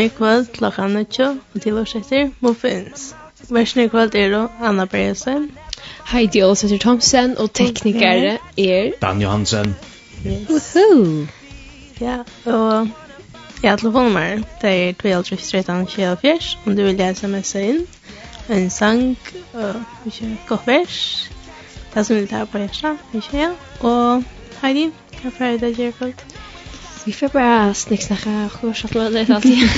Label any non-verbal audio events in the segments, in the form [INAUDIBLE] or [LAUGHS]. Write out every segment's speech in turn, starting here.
i kvöld klockan 9 og til oss etter Muffins. Versen i kvöld er då Anna Bergesen. Heidi Olsæter Thomsen og teknikere er... Dan Johansen. Yes. Woohoo! Ja, og ja, telefonnummer, det er 12-13-24, om du vil lese sms'e inn, en sang, og ikke godt vers, det som vil ta på hjertet, ikke ja, og Heidi, hva er det du gjør for det? Vi får bara snicksnacka och sjösa lite alltid.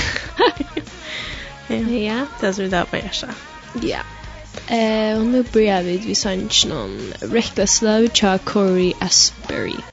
Ja, det är så vi där på Gersa. Ja. Eh, och nu börjar vi vid sånt någon Reckless Love av Corey Asbury.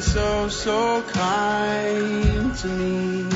so so kind to me.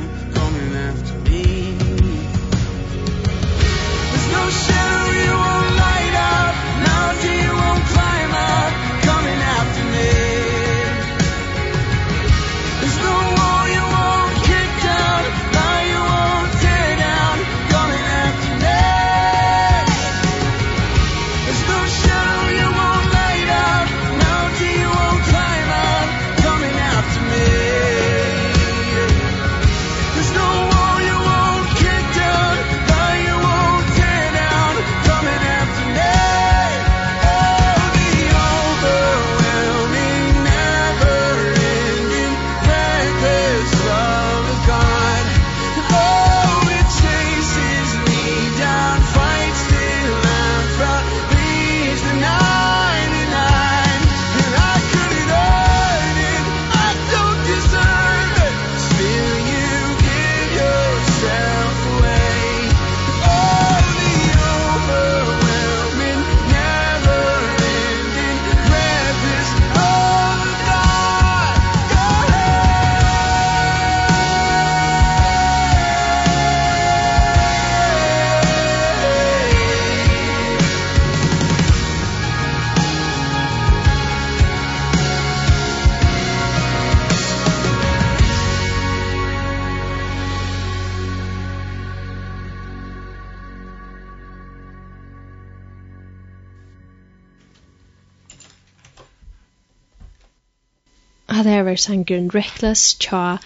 var sangurin Reckless Cha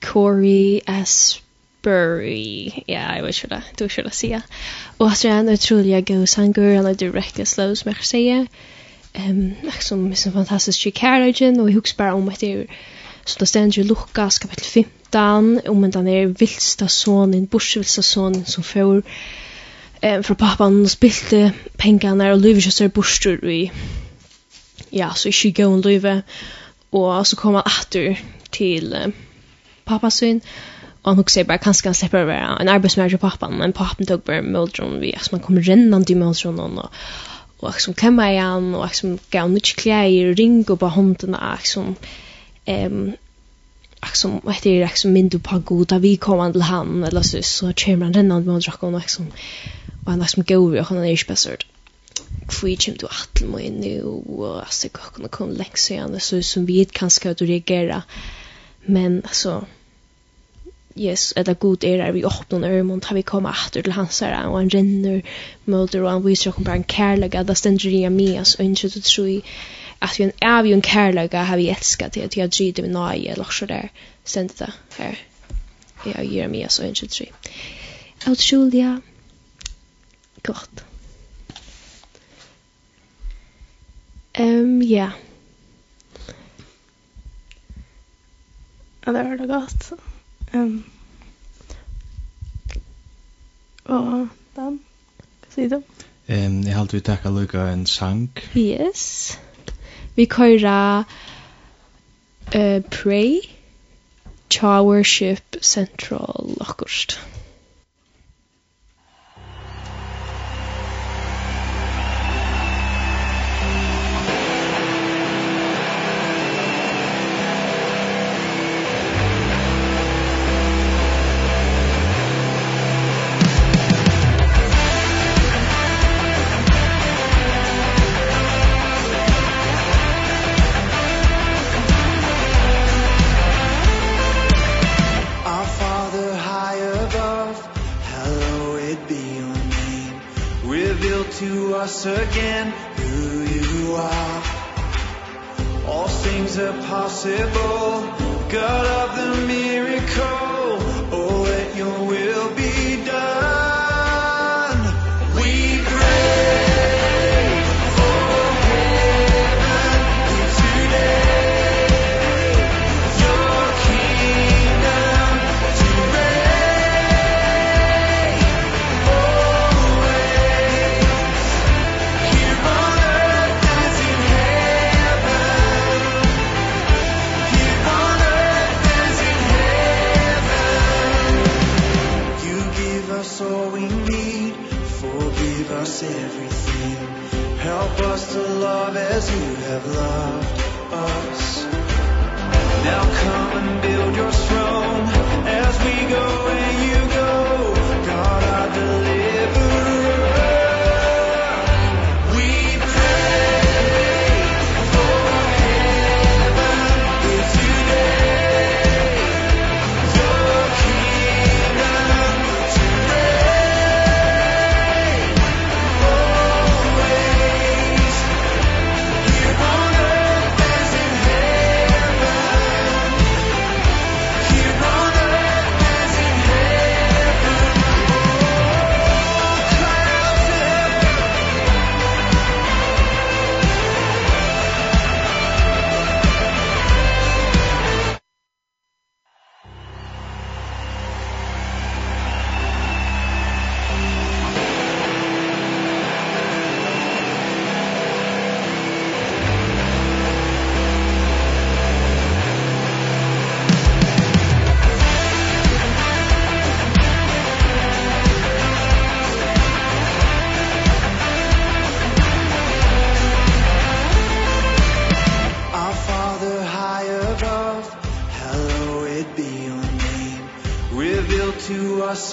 Corey Asbury. Ja, jag vet inte vad du skulle säga. Och så är han otroliga go sanger, han är direkt slow som jag säger. Ehm, liksom är så fantastisk chick carriage och hooks bara om att det är så det ständer i Lukas kapitel 15 om att han är vilsta sonen, borsvilsta sonen som får eh, fra pappan og spilte pengene og lyver ikke så bostur i ja, så ikke gå en lyve og så kom han atter til uh, pappa sin, og han husker bare kanskje han slipper å være en arbeidsmær til pappan, men pappan tok bare møldron vi, altså man kom rennande i Møldron, og og liksom kemma igjen, og liksom gav nytt klær, ring og på hånden, og liksom, ehm, liksom, hva heter det, liksom mindre på god, da vi kom an til han, eller så, så kommer han rennande med å drakke, og liksom, og han liksom gav vi, og han er ikke besørt hva kommer du atle til meg nu, og altså, hva kunne komme lengt så gjerne, så som vi ikke kan skal du reagere. Men, altså, yes, at det god er vi åpner ørmund, har vi kommet etter til hans her, og han renner møter, og han viser oss bare en kærlighet, at det stender i meg, altså, og ikke du tror at vi er av en kærlighet har vi elsket til, at jeg driter med nøye, eller så der, stender det her. Jeg gir meg, altså, og ikke du tror. Alt Julia, godt. Ehm ja. Ja, det var det godt. Ehm Og Dan, hva sier du? Ehm, jeg halte vi takka lukka en sang. Yes. Vi køyra uh, Pray, Chow Worship Central Lockhurst. us again who you are. All things are possible God of the miracle. we go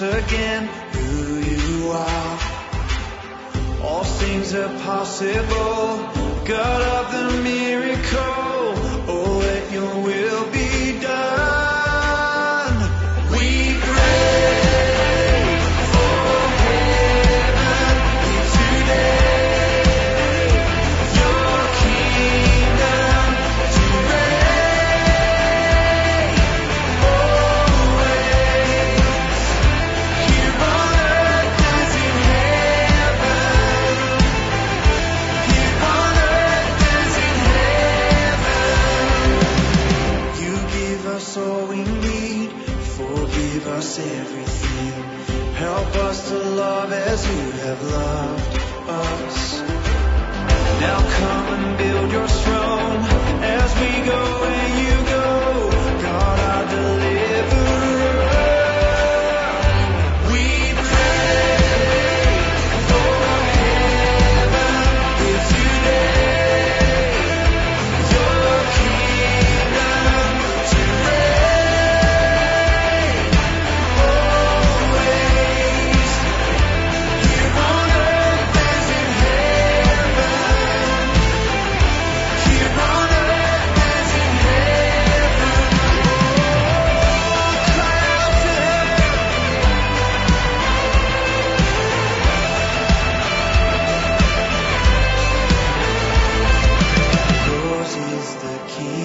once again who you are. All things are possible god of the miracle. have loved us. Now come and build your throne As we go where you is the key.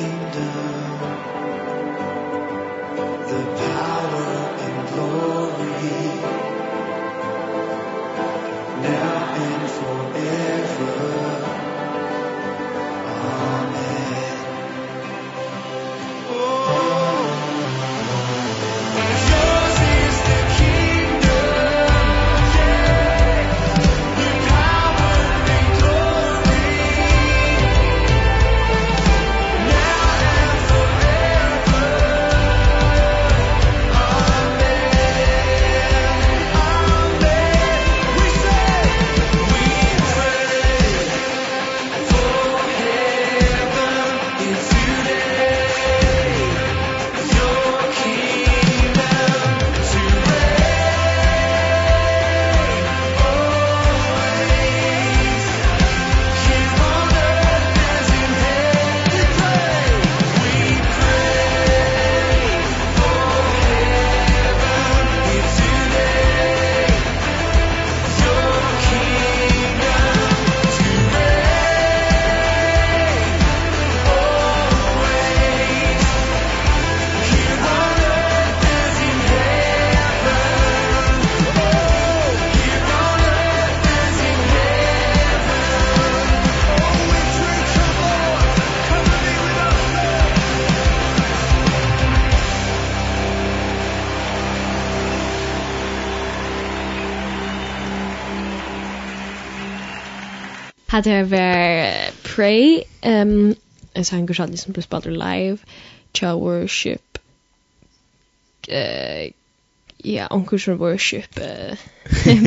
hade jag varit Pray, um, en sang som liksom blev spelad live, Tja Worship, uh, ja, onkel som Worship, [LAUGHS] uh,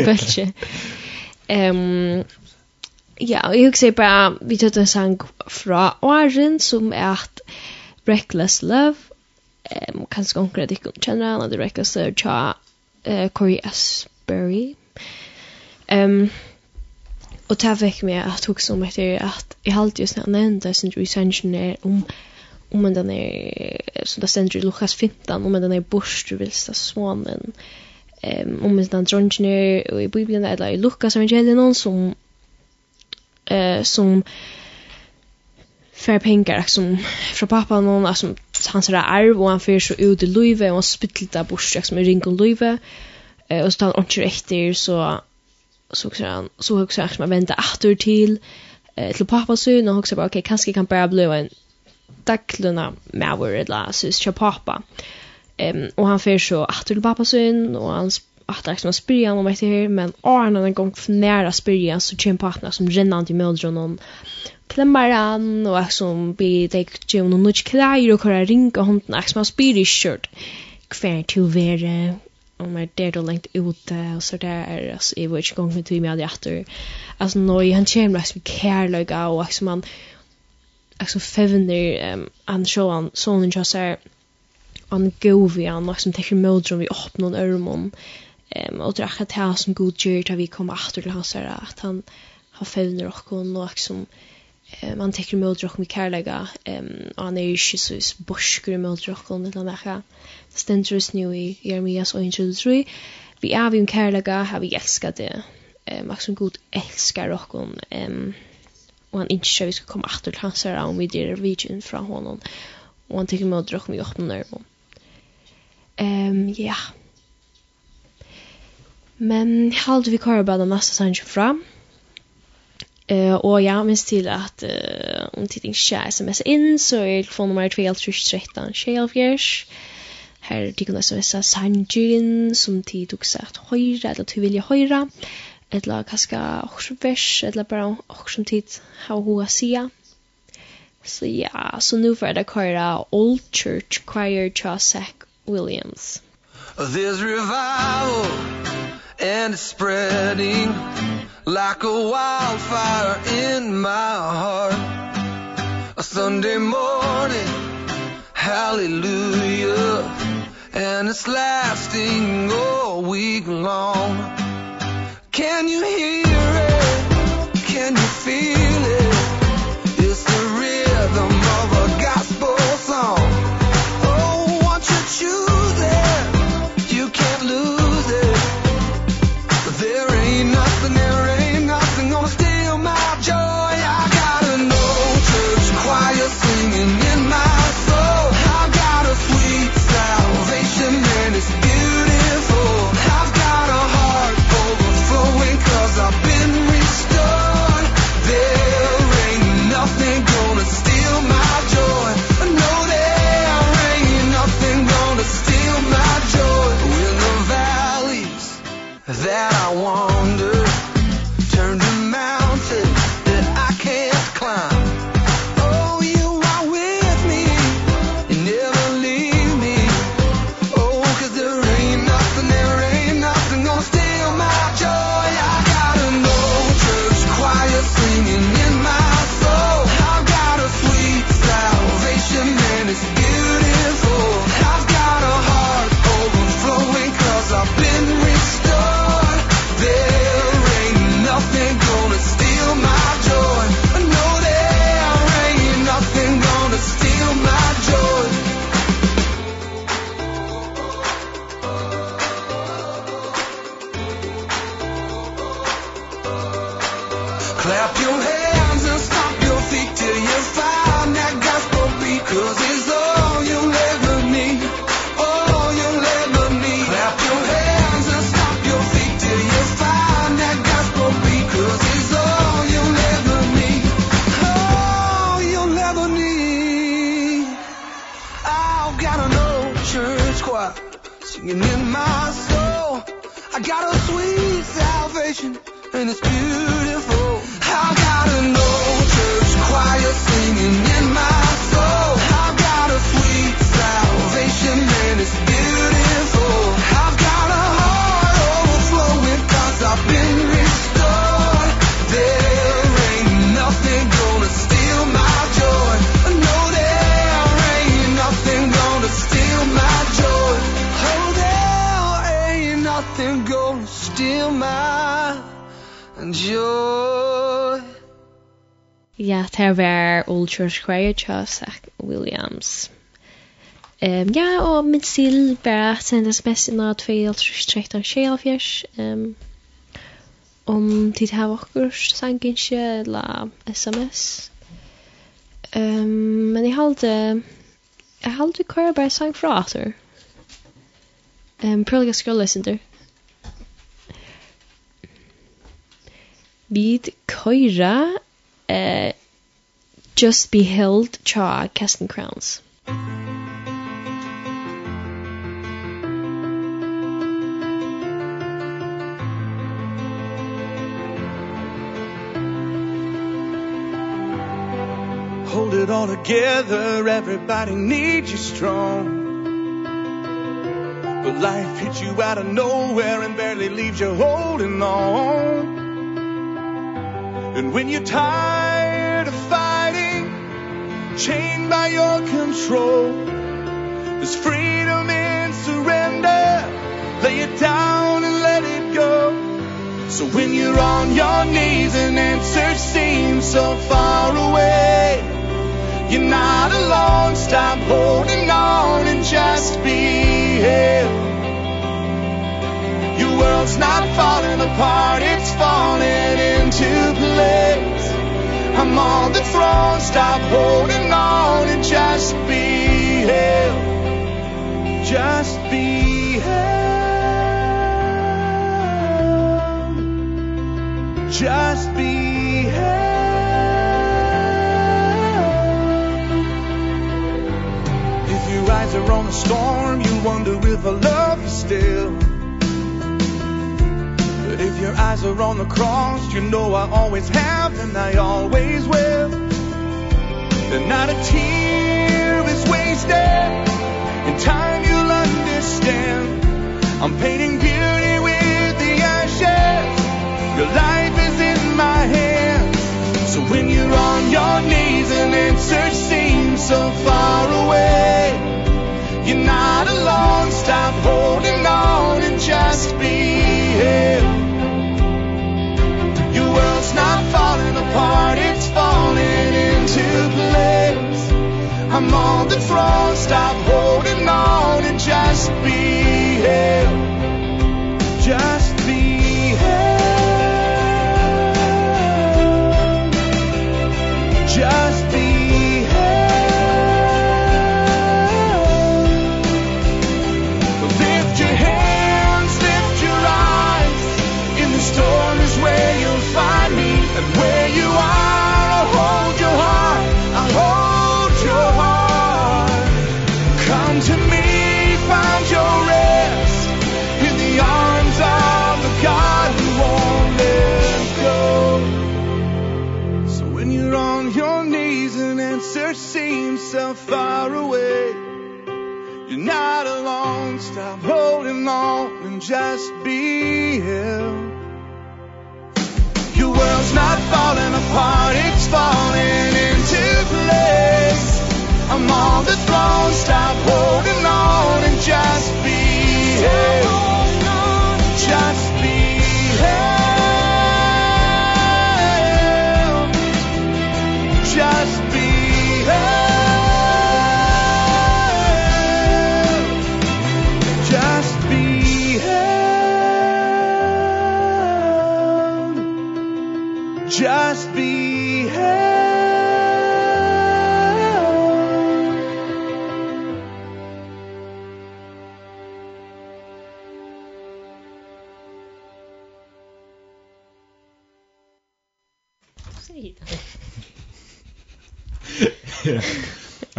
bølge. um, ja, og jeg husker bare, vi tatt en sang fra åren som er at Reckless Love, um, kanskje onkel att jag känner, han at Reckless Love, tja, uh, Corey Asbury. Um, Og det fikk meg at hugsa om etter at jeg halte just når jeg det sin recension er om om den er som det stender i Lukas 15 om den er borst du vil stå svanen um, om den dronjen er i Bibelen eller i Lukas evangelien noen som uh, som fer pengar som fra pappa någon alltså han ser arv och han för så ut i Luive och han spittlta bort som i ring och Luive eh och så tar han inte efter så Så huxar han, så huxar han, man väntar åter till eh, till pappa så och huxar bara, okej, kanske kan bara bli en dagluna maver eller så till pappa. Ehm och han får så åter till pappa så och han att det är spyrjan om det här, men Arne en gång för nära spyrjan så känner partnerna som rännar till och klemmer han och som blir det ju någon og kläder och köra hånden, hunden som har spyr i kört kvar till vare om er der då lengt ute og så der altså jeg var ikke gång med timme hade efter Altså, nej han kommer, altså, vi kærløyga, og och alltså man alltså fevner um han an showan sonen just så an govi han, liksom tekker mödrum vi opp öppnar en um, og det er akkurat det som god gjør til vi kommer efter till hans at han har fevner och og liksom eh man täcker mödrum vi care like ehm han er ju så borskrum mödrum och något annat Stentrus nu i Jeremias 3. vi er vi en kærlega har vi elskat det um, som god elskar okkon um, og han ikke kjøy vi skal komme atter til hans her om vi dyrer vidgen fra honom og han tykker med å med meg åpne nærmå um, ja. Men halde vi kvar bara den neste sannsyn Eh Uh, og jeg minns til at uh, om tid ikke er sms inn, så er telefonnummer 2 13 24 Her de kunne så visse sanjirin som de tok seg at høyre, eller de vilja høyre, eller kanskje også vers, eller bare også som tid har hun å sige. Så ja, så nu får det køyre Old Church Choir tja Zach Williams. There's revival and it's spreading like a wildfire in my heart. A Sunday morning, hallelujah and it's lasting all week long Can you hear it? Can you feel it? George hjá Zach Williams. Ehm um, ja, og min sil bara senda sms inn á 213 ehm om tid hava okkur sanginskje eller sms. Ehm um, men jeg halde jeg halde vi kører bare sang fra Arthur. Ehm um, prøvlig jeg skulle lese Vi køyra eh, Just Be Held cha Casting Crowns. Hold it all together, everybody needs you strong. But life hits you out of nowhere and barely leaves you holding on. And when you're tired of fighting chained by your control. There's freedom in surrender. Lay it down and let it go. So when you're on your knees and answers seems so far away. You're not alone, stop holding on and just be held Your world's not falling apart, it's falling into place. I'm on the throne Stop holding on and just be held Just be held Just be held If your eyes are on a storm You wonder if I love you still your eyes are on the cross. You know I always have and I always will. And not a tear is wasted In time you'll understand. I'm painting beauty with the ashes. Your life is in my hands. So when you're on your knees and answer seems so far away. You're not alone, stop holding on and just be here. It's not falling apart, it's falling into place. I'm on the throne, stop holding on and just be here. Just just be him. Your world's not falling apart, it's falling into place. I'm on the throne, stop holding on and just be him. Just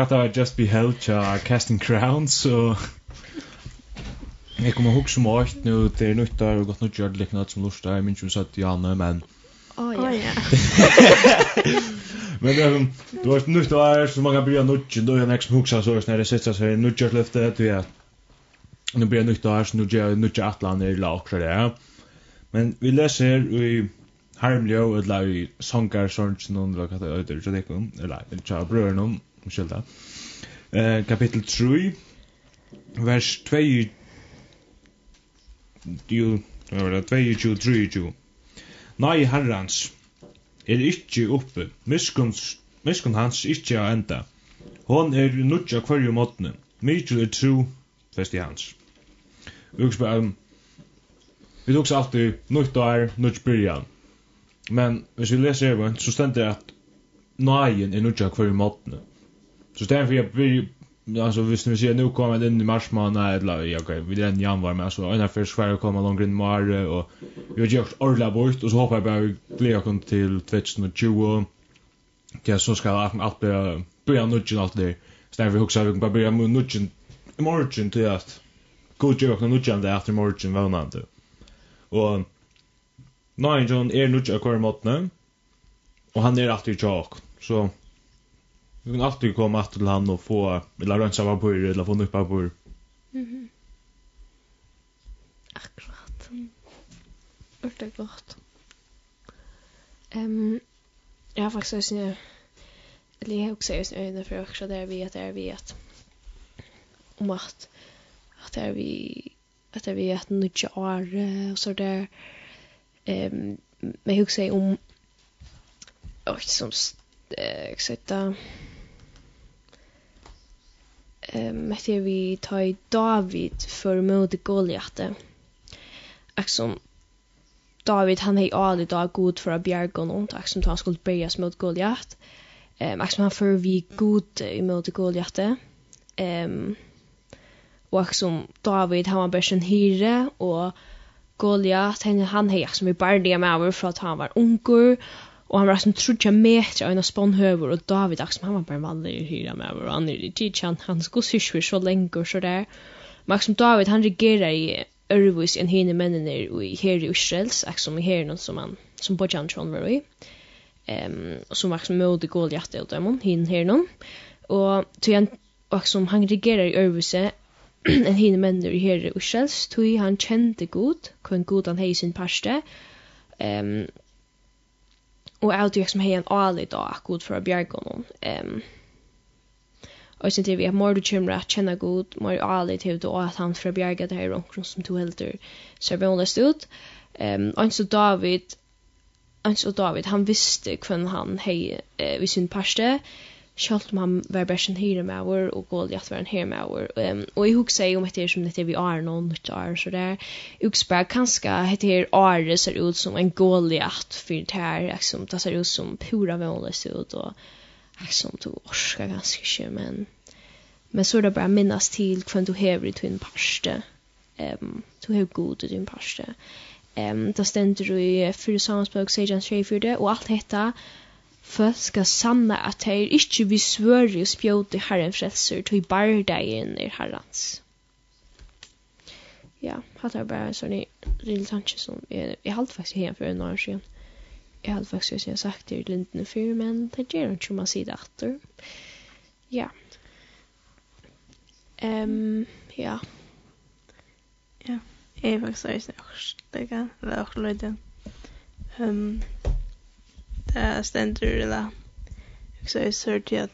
att hatta just be held tja casting crowns [LAUGHS] så Jeg kommer ihåg som åkt nu, det er nytt der, og godt nytt gjørt liknat som lort der, jeg minns jo satt Janne, men... Åh, oh, ja. [LAUGHS] men det um, du har nytt der, så man kan bli nytt, og jeg nek som hugsa så, når jeg sitter så, nytt gjørt lyfte, du er... Nu blir nytt der, så nu gjør jeg nytt atlan i lakra der. Men vi leser i Harmljø, eller i Sangar, Sorgensen, og hva det er, eller tja brøren om, skylda. Eh, kapitel 3, vers 2, jo, det var det, 22, 23. Nei, herrans, er ikkje oppe, miskun hans ikkje a enda. Hon er nutja kvarju måttne, mykje er tru, fest i hans. um, Vi tog alltid nytt år, nytt byrjan. Men hvis vi leser even, så stender det at nøyen er nødja hver i måtene. Så stedet for jeg blir altså hvis vi sier, nu kommer den i mars måned, eller ja ok, vi er den januar, men alltså ena för Sverige kommer inn i mare, og vi har gjort ordentlig bort og så håper jeg bare vi blir akkurat til 2020 Ja, så ska alt allt bli börja nudgen alt det. stedet for jeg husker, vi kan bare bli börja nudgen morgen til at god gjør kan nudgen där efter imorgon vånande. Och Nine John är nudgen kvar mot nu. Och han er alltid jag. Så Vi kan alltid komme att til han og få eller rönsa på papper eller få nytt papper. Mhm. Akkurat. Det är gott. Ehm um, jag har faktiskt nu eller jag också just nu när för också där vi att där vi att om att att där vi att där vi att nu år och så där ehm men jag också om och som eh jag ehm um, heter vi ta David för mot Goliat. Axon David han hei all dag god for a bjergon og takk som han skulle bøyes mot Goliat. Ehm um, han för vi god i mot Goliat. Ehm och som David han var bara en hyre och Goliat han han hei som vi bara det med över för att han var onkel Og han var sånn trutja metra av en av spånhøver, og David Axel, han var bare vanlig vanlig hyra med og han er i tidskjan, han skulle syske så lenge og så der. Maxim David, han regerer i Ørvus enn hine mennene i her i Israels, som i her noen som han, som Bojan Tron var i, um, og som Axel møde Goliath og dem, hine her noen. Og tog han, som han regerer i Ørvuset, [CLEARS THROAT] enn hine mennene i her i Israels, tog han kjente god, hvor god han hei sin parste, um, og jeg jag liksom hei en alig da, god for å bjerge bjärgon ehm og jeg synes vi har mer du kymra at kjenne god, mer alig till då at han for å bjerge det her omkring som du helter ser vi honest ut. Ehm og så David og så David han visste hvem han hei uh, vid sin parste kjølt om han var bare en vår, og Goliath var en hyre med vår. Um, og jeg husker om etter som dette vi er nå, nytt år, så der. Jeg husker bare kanskje etter året ser ut som en Goliath, for det her, liksom, det ser ut som pura vanlig ut, og liksom, du orsker ganske ikke, men... Men så er det bare minnes til hvem du hever i din parste. Um, du hever god i din parste. Um, da stender du i fyrir samansbøk, sier han 3-4, og alt dette, Folk skal sanna at teir ikkje vi svøri og spjóti herren frelser til bardegin er herrens. Ja, hatt er bare sånn i lille tanke som jeg, jeg halte faktisk hjemme for en år siden. Jeg halte faktisk jeg har sagt det i lindene før, men det gjør ikke om man sier det etter. Ja. Um, ja. Ja, jeg er faktisk også er også orstega. Um, det stendur eller så är sört jag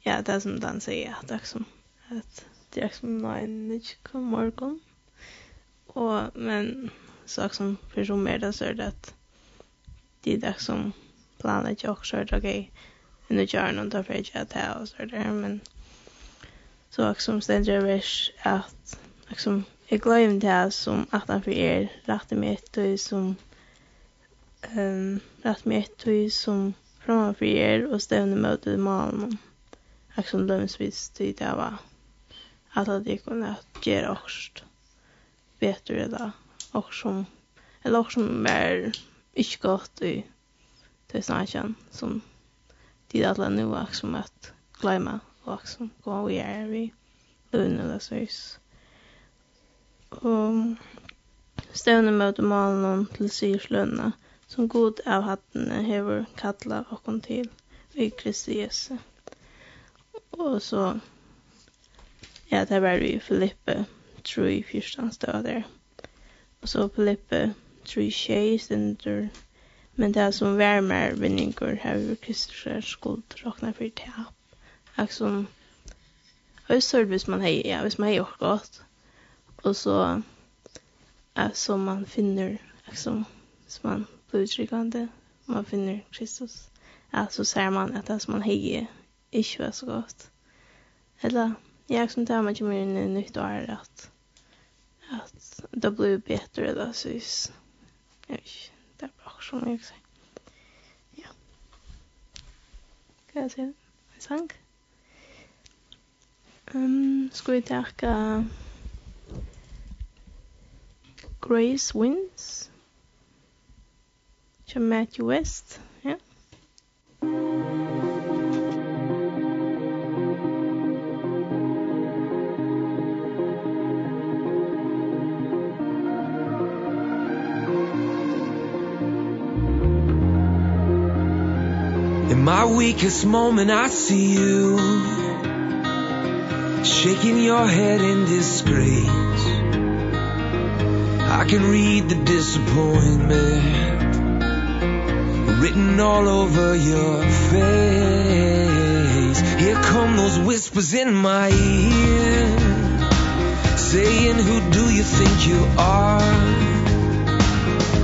ja det som den säger att det som att det är som nej inte kom morgon och men sak som för som mer det så är det att det är det som planet jag också är okej nu gör någon tar för att jag tar och så där men så också som stendur är att liksom jag glömde det som att han för er rätt med det som ehm lat meg eitt tøy som frammanfyri er og stevni móti málinum. Ak sum dømis við tí dava. Alla tykkum at gera okkurt. Betur ella okk sum ella okk som, mer ikki gott í tøysnakjan sum tí alla nú som sum at gleyma og ak sum góð við er við lønna lesa Og stevne møte malen til syrslønna som god av hattene hever kattla okkom til i Kristi Jesu. Og så, ja, det var vi Filippe 3, 14 stod der. Og så Filippe 3, tjej stender, men det som värmer vinningar vi Kristi skuld råkna för tap. Och som, Ösör hvis man hei, ja, hvis man hei och godt. Og så, ja, som man finner, liksom, som man på man finner Kristus. Ja, så ser man at det som man hejer ikke var så godt. eller jeg som tar mig till mig en nytt år at, at det blir bedre, da, så jeg vet inte det er bra som jeg sier. ja. Kan jag säga en sang? Um, skal vi tacka Grace Wins? Kjem Matthew West. Ja. In my weakest moment I see you Shaking your head in disgrace I can read the disappointment written all over your face. Here come those whispers in my ear saying who do you think you are?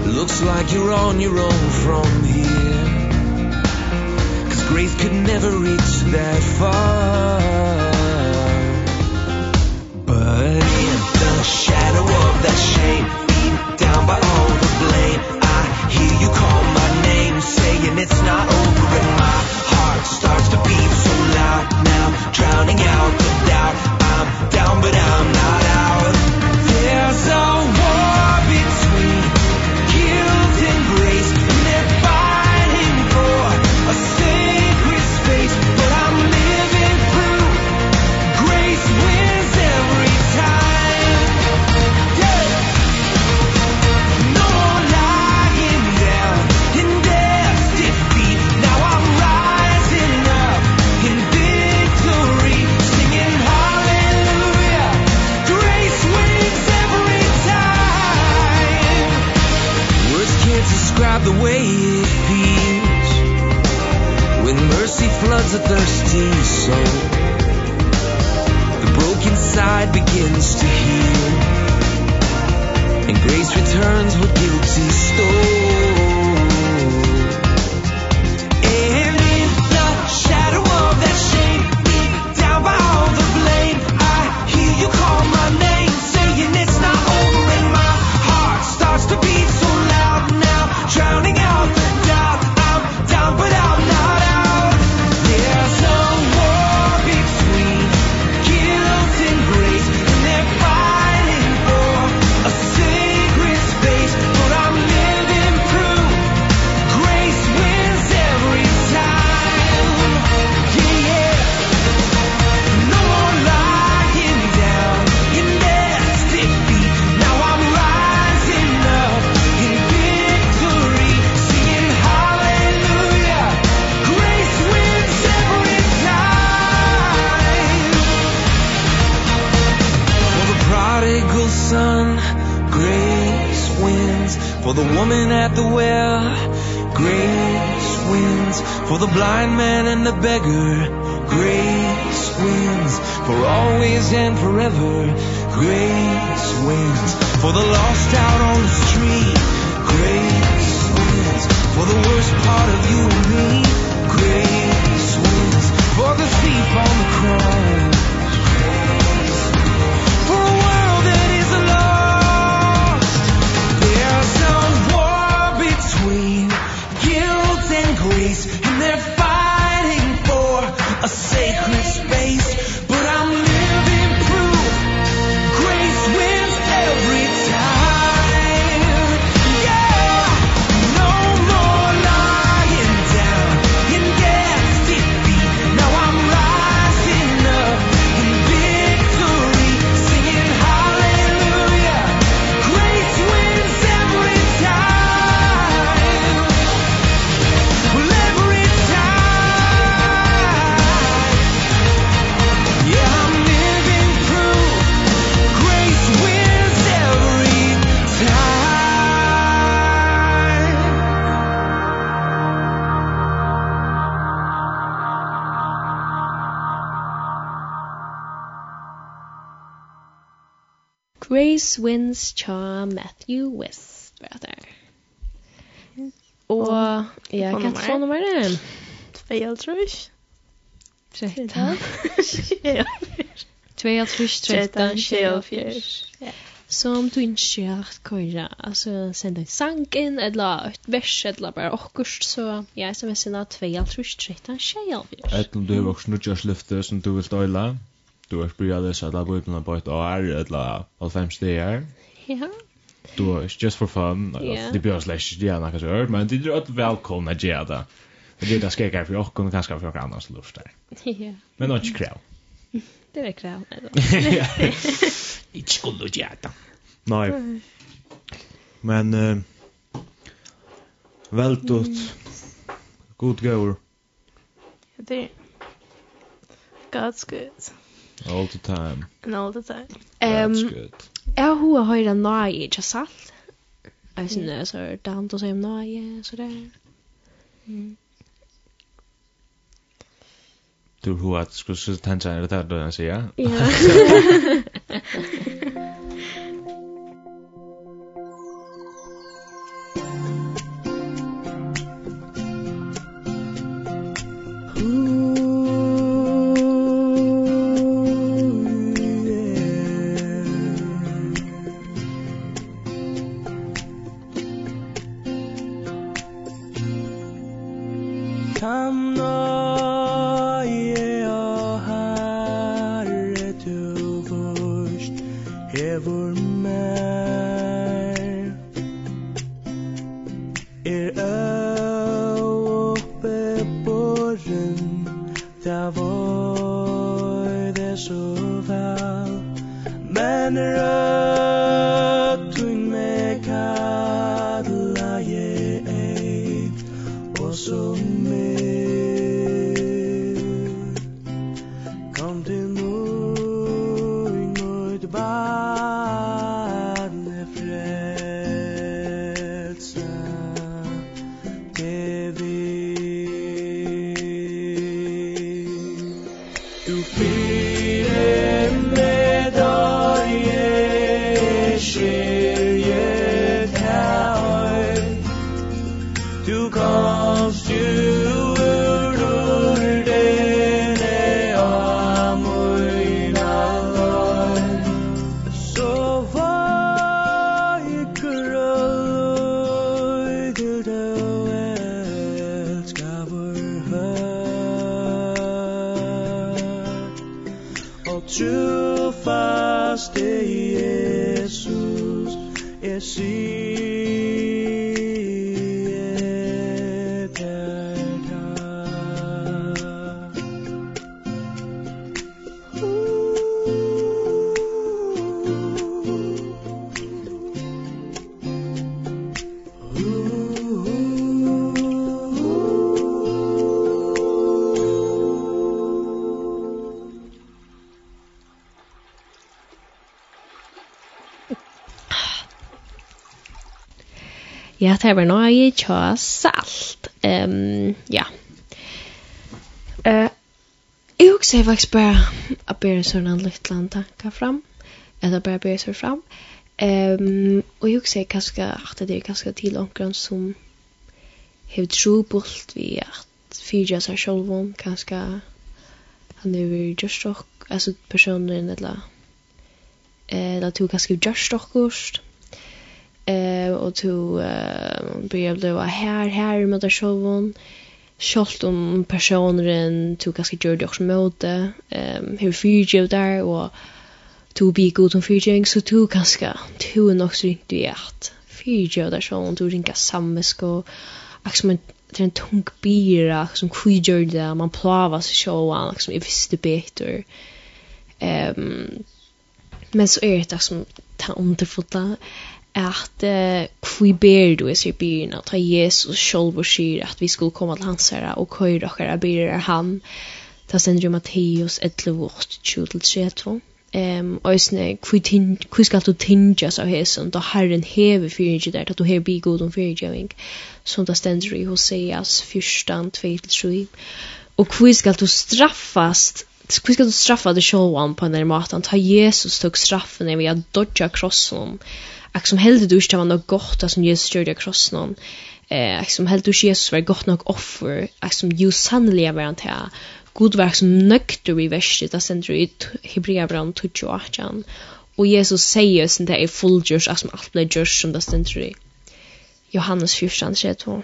Looks like you're on your own from here. Cuz grace could never reach that far. But in the shadow of that shame not over and my heart starts to beat so loud. Now drowning out the doubt. I'm down but I'm not a thirsty soul. The broken side begins to heal. And grace returns what guilty stole Grace Wins cha Matthew West var det. Och ja, kan du få nummer den? Fel tror jag. Tretton. Två, tre, tretton, [LAUGHS] tjejofjär. Som du inte har att altså Alltså, en sang inn, eller et vers, eller bare åkurs. Så jeg sms-erna två, tre, tretton, tjejofjär. Ett du har også nudgars lyfter som du vil døyla du har spyrir börjat at alla böckerna på ett år eller all fem steg Ja. Du er just for fun. Det blir slash det er nokre så men det er att velkomna att göra det. Det det ska jag för och kanskje for för annars lust där. Ja. Men inte krav. Det er krav. Inte [LAUGHS] skulle göra det. Nei. Men uh, veltut. god gåvor. Det är God's good. All the time. And all the time. Um, That's good. Jeg har høyre nøye, ikke sant? Jeg synes det er så dant å si om nøye, så det er... Du har hørt, skulle du tenke deg det der, du sier? Ja. [LAUGHS] [LAUGHS] kan no Ja, det var noe jeg tja salt. Um, ja. Uh, jeg husker jeg faktisk bare at jeg en sånn litt land tanker fram. Eller bare bør jeg fram. Um, og jeg husker jeg kanskje at det er kanskje til omkring som har trobult vi at fyra seg selv om kanskje han er jo just rock, altså personen eller eller to kanskje just rock eh och to eh börja blåa här här med där showen Sjalt om personeren to ganske gjør det også møte, um, hur fyrtjøv der, og to bli god om fyrtjøving, så to ganske, to er nok så ringt du i at fyrtjøv der sånn, to ringa sammesk, og akkurat som en det är en tung bira som kvigjör det man plavas i showan liksom i visste betor ehm um, men så är det som ta underfota. det at uh, kvi ber du is sier byrna, ta Jesus sjolv og sier at vi skulle komme til hans herre og køyre okkara byrer han. Ta sender jo Matteus 11 20-30. Um, og kvi tin kvi skal du tinja av hesen da Herren hever fyrir der da du hever bi god om fyrir som ta stendur i Hoseas 14, 2 3 og kvi skal du straffast Hva skal du straffa det sjåan på den här maten? Ta Jesus tok straffen när vi har dodgat krossen Akk som heldig du ikke var noe godt som Jesus gjør det kross noen. Eh, ak som heldig du ikke Jesus var godt nok offer. Akk som jo sannelig var han til. God var som nøkter i verset, da sender i Hebrea brann 28. Og Jesus sier sin det er fullgjørs, akk som alt ble gjørs som det sender i Johannes 14, 32.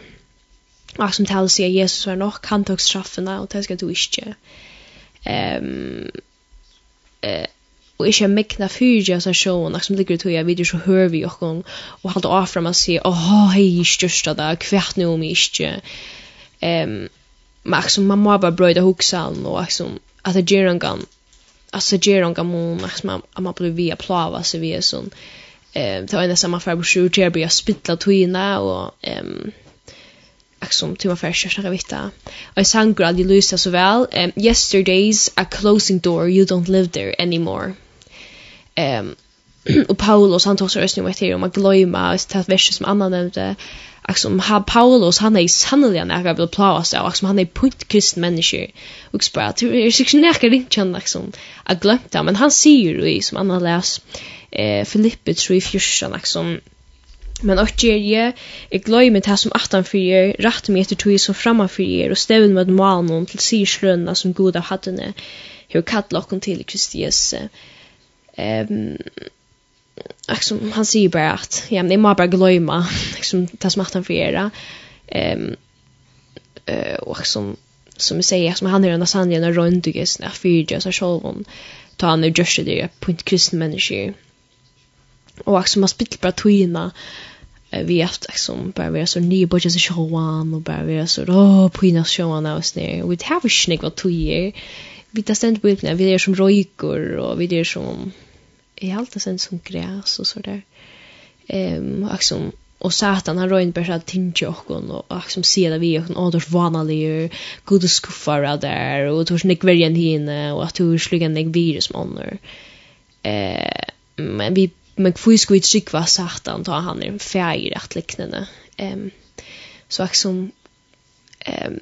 Akk som taler sier Jesus var nok, han tok straffene, og det skal du ikke. Um, eh, og ikke mekna fyrir av sjåen, som ligger i tøya videre så hører vi okkon, og halte av frem og sier, åh, hei, størsta da, kvært nu om ikke. Um, men liksom, man må bare brøyda hoksalen, og liksom, at det gjør en gang, altså gjør en gang mån, liksom, at man blir via plava, så vi er sånn, um, det var en samme farbror, så gjør jeg spittla tøyna, og, um, som till man för kärsta vitta. Och sangrad i Luisa så väl. Um, Yesterdays a closing door you don't live there anymore. Ehm och [CLEARS THROAT] Paulus han tog så rösten med till om att glömma och ta verser som annan nämnde. Alltså om ha Paulus han är sannolikt när jag vill plåa sig och han är punkt kristen människa och så bara det är sig näka det kan liksom att glömta men han ser ju i som annan läs eh Filippe 3:14 liksom Men och ger je, jag glömmer det som attan för er, rätt mig efter tog som framman för er och stävn med malen till syrslönna som god av hattene, hur kallar oss till Kristi Jesu ehm liksom han säger bara att ja men det må bara glömma liksom ta smart han för era ehm eh och liksom som jag säger som han är den sanningen och runt dig så att fyrja så själv ta han nu just det på ett kristen människa och också man spittar bara tvinna vi haft liksom bara vi så nya budget så showan och bara vi så då på innan showan och snär we have a snick vad två vi tar stendt på yrkena, vi är som røyker, och vi är som i allt det sen som gräs och sådär. Ehm och som och satan han rojn bara att tinja och och och som ser det vi och åders vanliga goda skuffar där och tors nick vergen hinne och att du slog en virus monner. Eh men vi men kvui skvit sikva satan ta han är färg rätt liknande. Ehm så och som ehm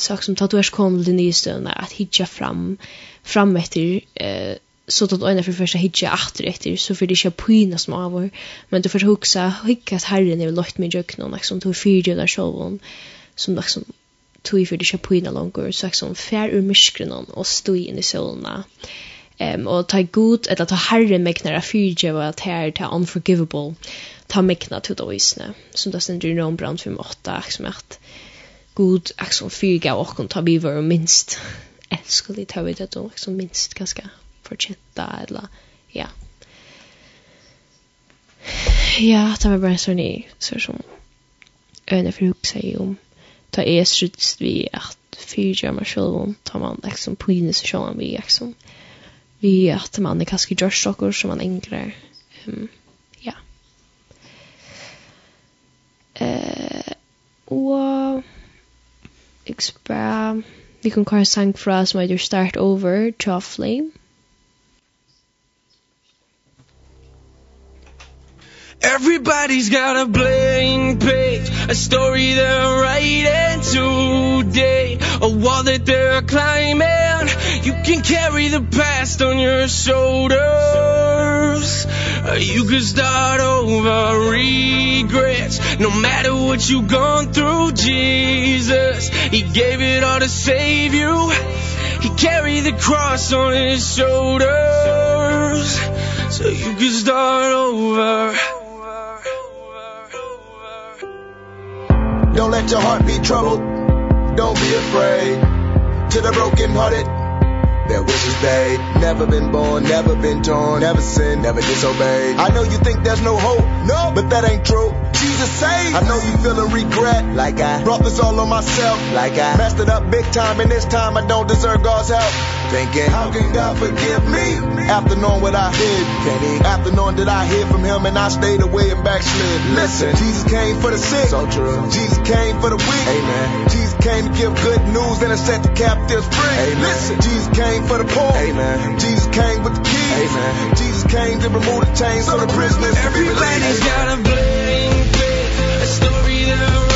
sak som tatuers du är kom till nystön att hitcha fram fram etter, eh så att ena för första hitcha åter efter så för det ska pyna som av vår men du får huxa hickas herren är lagt med jökna liksom tog fyra där showen som liksom tog för det ska pyna långt så liksom fär ur myskren och stå in i solna Ehm um, och ta god eller ta herren med knära fyrje var att här ta unforgivable ta mekna till då isne som det ständer i Rom brand 58 som att god axon fyrga och ta vi var minst älskar ta vi det då liksom minst ganska förtjänta eller ja. Ja det var bara så ni så som öne för hur säger om ta är struts vi att fyrga mig själv om ta man liksom på inne så kör man vi liksom vi att man är kanske just saker som man ängrar um, ja. Eh uh, och ik spør... vi kan kvar sang fra som heter start over Chaw Flame Everybody's got a blank page A story they're writing today A wall that they're climbing. You can carry the past on your shoulders. You can start over regrets No matter what you've gone through, Jesus He gave it all to save you. He carried the cross on his shoulders. So you can start over Don't let your heart be troubled. Don't be afraid. To the broken hearted Their wishes they Never been born, never been torn Never sinned, never disobeyed. I know you think there's no hope No, but that ain't true you to save I know you feeling regret like I brought this all on myself like I messed it up big time and this time I don't deserve God's help. Thinking how can God forgive me? After knowing what I did can he after knowing that I hid from him and I stayed away and backslid. Listen Jesus came for the sick. So true. Jesus came for the weak. Amen. Jesus came to give good news and to set the captives free. Amen. Listen Jesus came for the poor. Amen. Jesus came with the keys. Amen. Jesus came to remove the chains so the prisoners. Every man has got a blame story that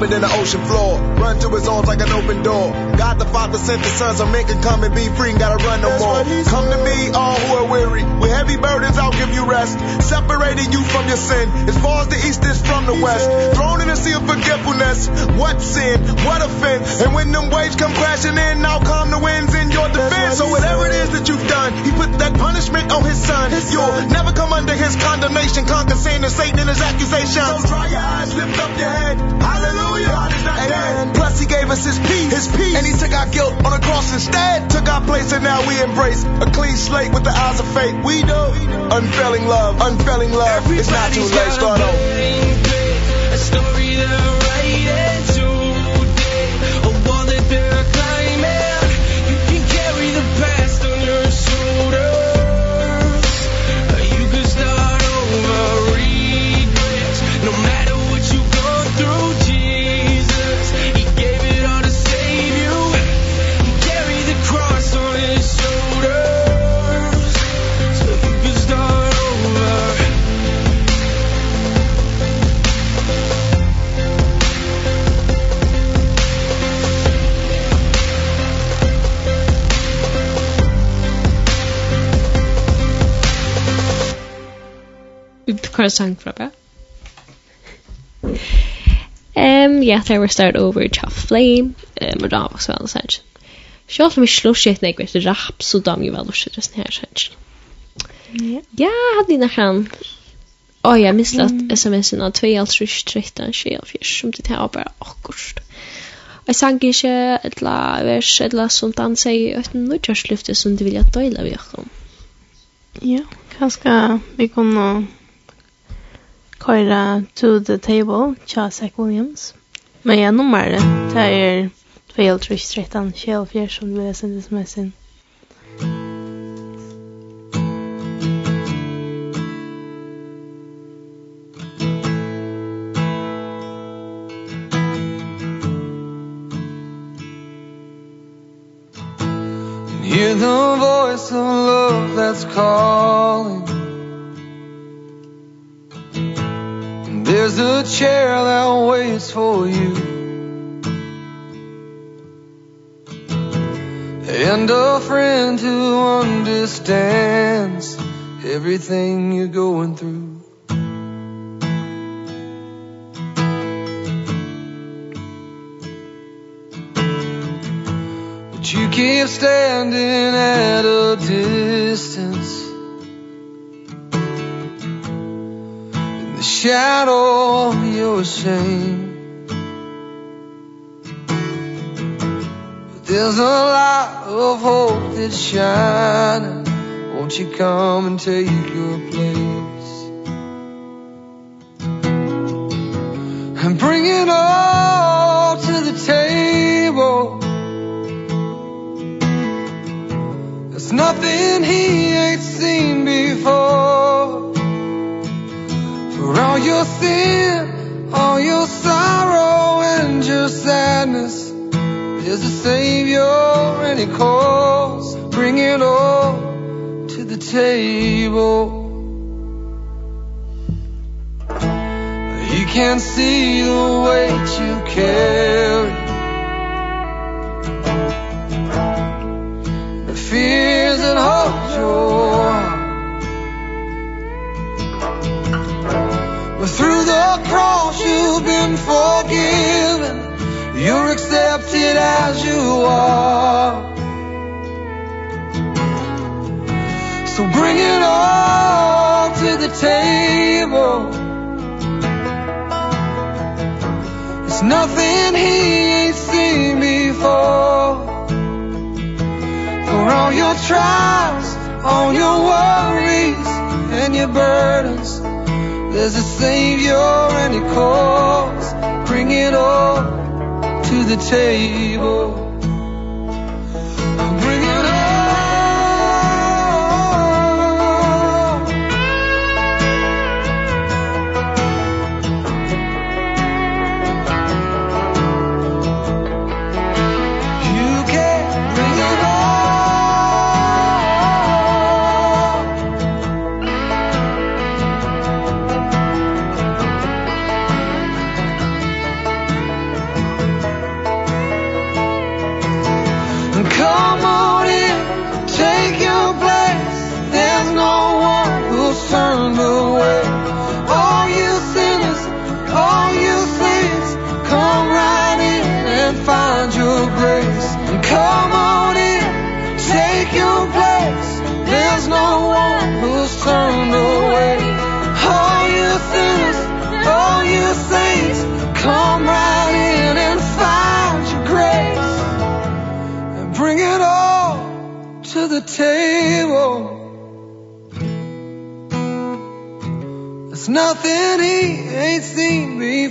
deeper than the ocean floor. Run to his arms like an open door. God the Father sent the Son so men can come and be free and gotta run no That's more. Come to me all who are weary. With heavy burdens I'll give you rest. Separating you from your sin. As far as the east is from the west. Thrown in a sea of forgetfulness. What sin, what offense? And when them waves come crashing in I'll calm the winds in your defense. So whatever it is that you've done He put that punishment on his son. You'll never come under his condemnation. Conquer sin and Satan and his accusations. us his peace, his peace. And he took our guilt on the cross instead. Took our place and now we embrace A clean slate with the eyes of faith. We know unfailing love, unfailing love. Everybody's It's not too late, start over. A story that kvar sang fra bra. Ehm ja, there we start over to flame. Ehm då också väl så här. Själv om vi slår shit nej vet rap så dam ju väl och shit det här så Ja. Ja, hade ni han. Oj, jag missade att SMS-en av 2.13.13 som det här bara akkurat. Jeg sang ikke et la vers, et la som han sier, et nødgjørslyfte som du vilja døyla vi okkom. Ja, kanskje vi kunne køyra To the Table, tja Zach Williams. Men ja, nummeret, det er 2.13, 24, som du leser det som er sin. Hear the voice of love that's calling There's a chair that waits for you. And a friend who understands Everything you're going through. But you keep standing at a distance. shadow you're ashamed But there's a light of hope that's shining. Won't you come and take your place? And bring it all to the table. There's nothing he ain't seen before. For all your sin, all your sorrow and your sadness There's a Savior and He calls. Bring it all to the table. He can see the weight you carry. The fears that hold your heart. But through the cross you've been forgiven. You're accepted as you are. So bring it all to the table. It's nothing he ain't seen before. For all your trials, all your worries And your burdens. There's a savior and he calls. Bring it all to the table.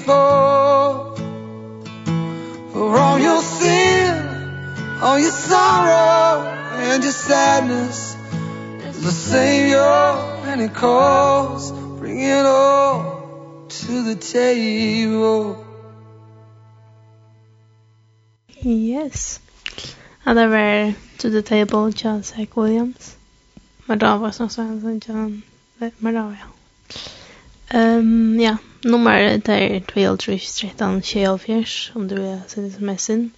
before For all your sin, all your sorrow and your sadness. Is the Savior and He calls. Bring it all to the table. Yes. Ja, det var To the Table, John Zach Williams. Men da var det sånn John... Men ja. Ehm ja, nummer det er 12 13 24 om du vil sende SMS inn.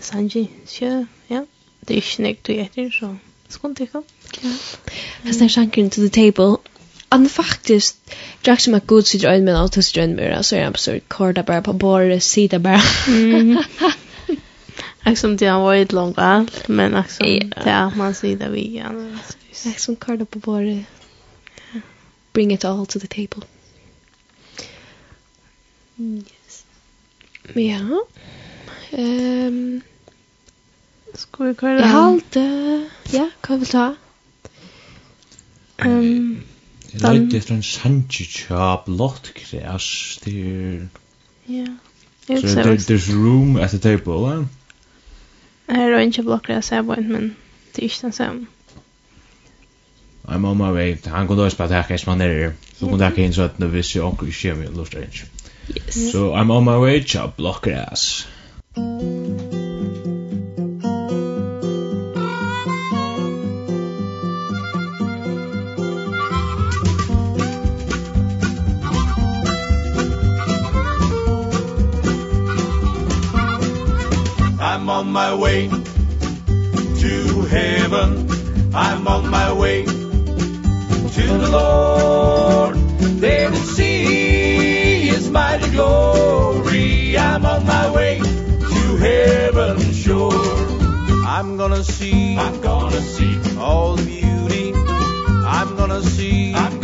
Sanji, sjø, ja. Det er ikke nek du etter, så skån til kom. Ja. Fast er to the table. Han faktisk, drakk som er god sitt øyne, men alt sitt øyne mer, så er han absurd, korda bare på båret, sida bare. [LAUGHS] Akk som det har vært langt alt, men akk som det er man sida vi. Akk som korda på båret, bring it all to the table. Yes. Ja. Ehm Ska vi köra? Jag halte. Ja, kan vi ta? Ehm Jag lite efter en sanchicha blott kräs till Ja. So there, there's room at the table, eh? Jag har inte blockat det här men det är inte den samma. I'm on my way. Han går også bare takke här, kanske man är. Så kunne takke här in så att det visst jag också inte kommer att lusta inte. Yes. So I'm on my way to Blockgrass. I'm on my way to heaven I'm on my way to the Lord They will see his mighty glory. I'm on my way to heaven shore I'm gonna see I'm gonna see all the beauty. I'm gonna see I'm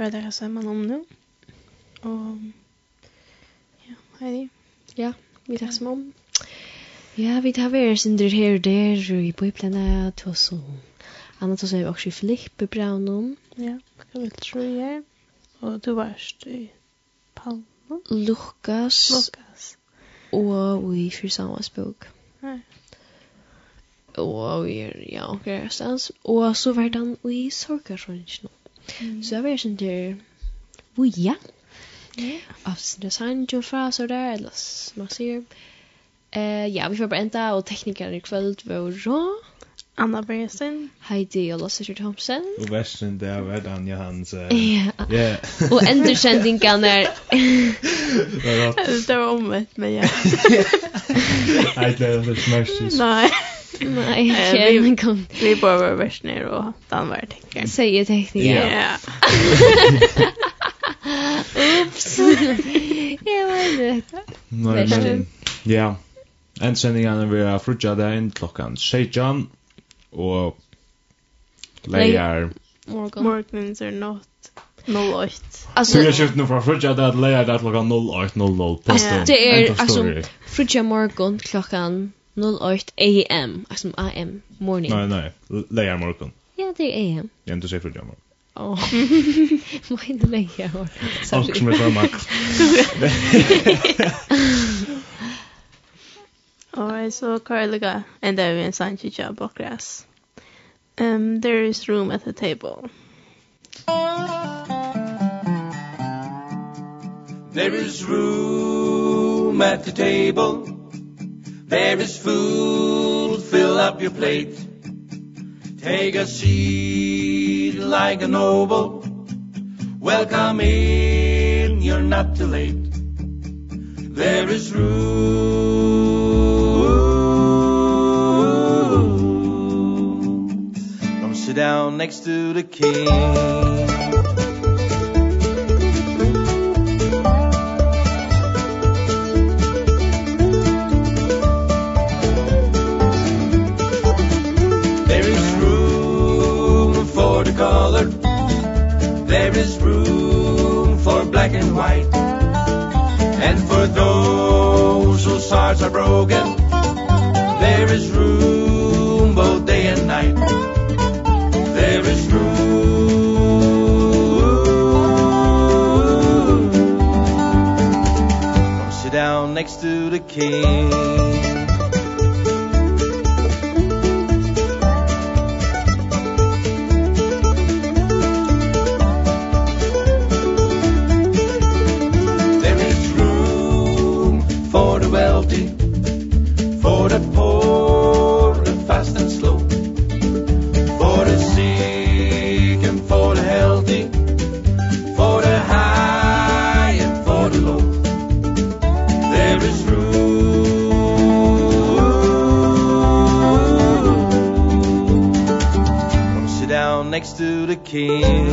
föräldrar samman om nu. Och ja, Heidi. Ja, vi tar som om. Ja, vi tar vi sin där här där i Bibeln oss så. Anna så säger också Filippe Braunum. Ja, kan vi tro jag. Och du varst i Palma. Lukas. Lukas. Och fyrir Fyrsamas bok. Nej. Og vi er, ja, og er stans. Og så var han i sorgarsrønnsnå. Så jag vet inte hur... Oh, ja. Avsnitt design sanjo fra så där, eller man ser. Eh, ja, vi får bara ända och teknikerna i kväll var rå. Anna Bergsten. Heidi og Lasse Thompson. Og västen der var Dan Johansson. Ja. Ja. [LAUGHS] Och underkändningen er. [LAUGHS] Det var omvänt, men ja. Nej, det var smärsigt. Nej. Nei, jag men kom. Vi bara var best nere og och var tänker. Säger tekniker. Ja. Ups. Jeg var rätt. Nej, men ja. En sändning an vi har frutja deg inn klokken 16 og leier... morgon. Morgons är något 08. Alltså jag köpte nu från frutja där lejar där klockan 08:00 på. Det är alltså frutja morgon klockan 08 AM, alltså AM, morning. Nej, nej, lejar morgon. Ja, det är AM. Jag inte säger för det morgon. Åh, vad är det lejar morgon? Och som är så max. [LAUGHS] Alright, so Carliga, and David and sign to. Um, there is room at the table. There is room at the table. There is food, fill up your plate. Take a seat like a noble. Welcome in, you're not too late. There is room. Come sit down next to the king. people's hearts are broken. There is room both day and night. There is room. Come sit down next to the king. me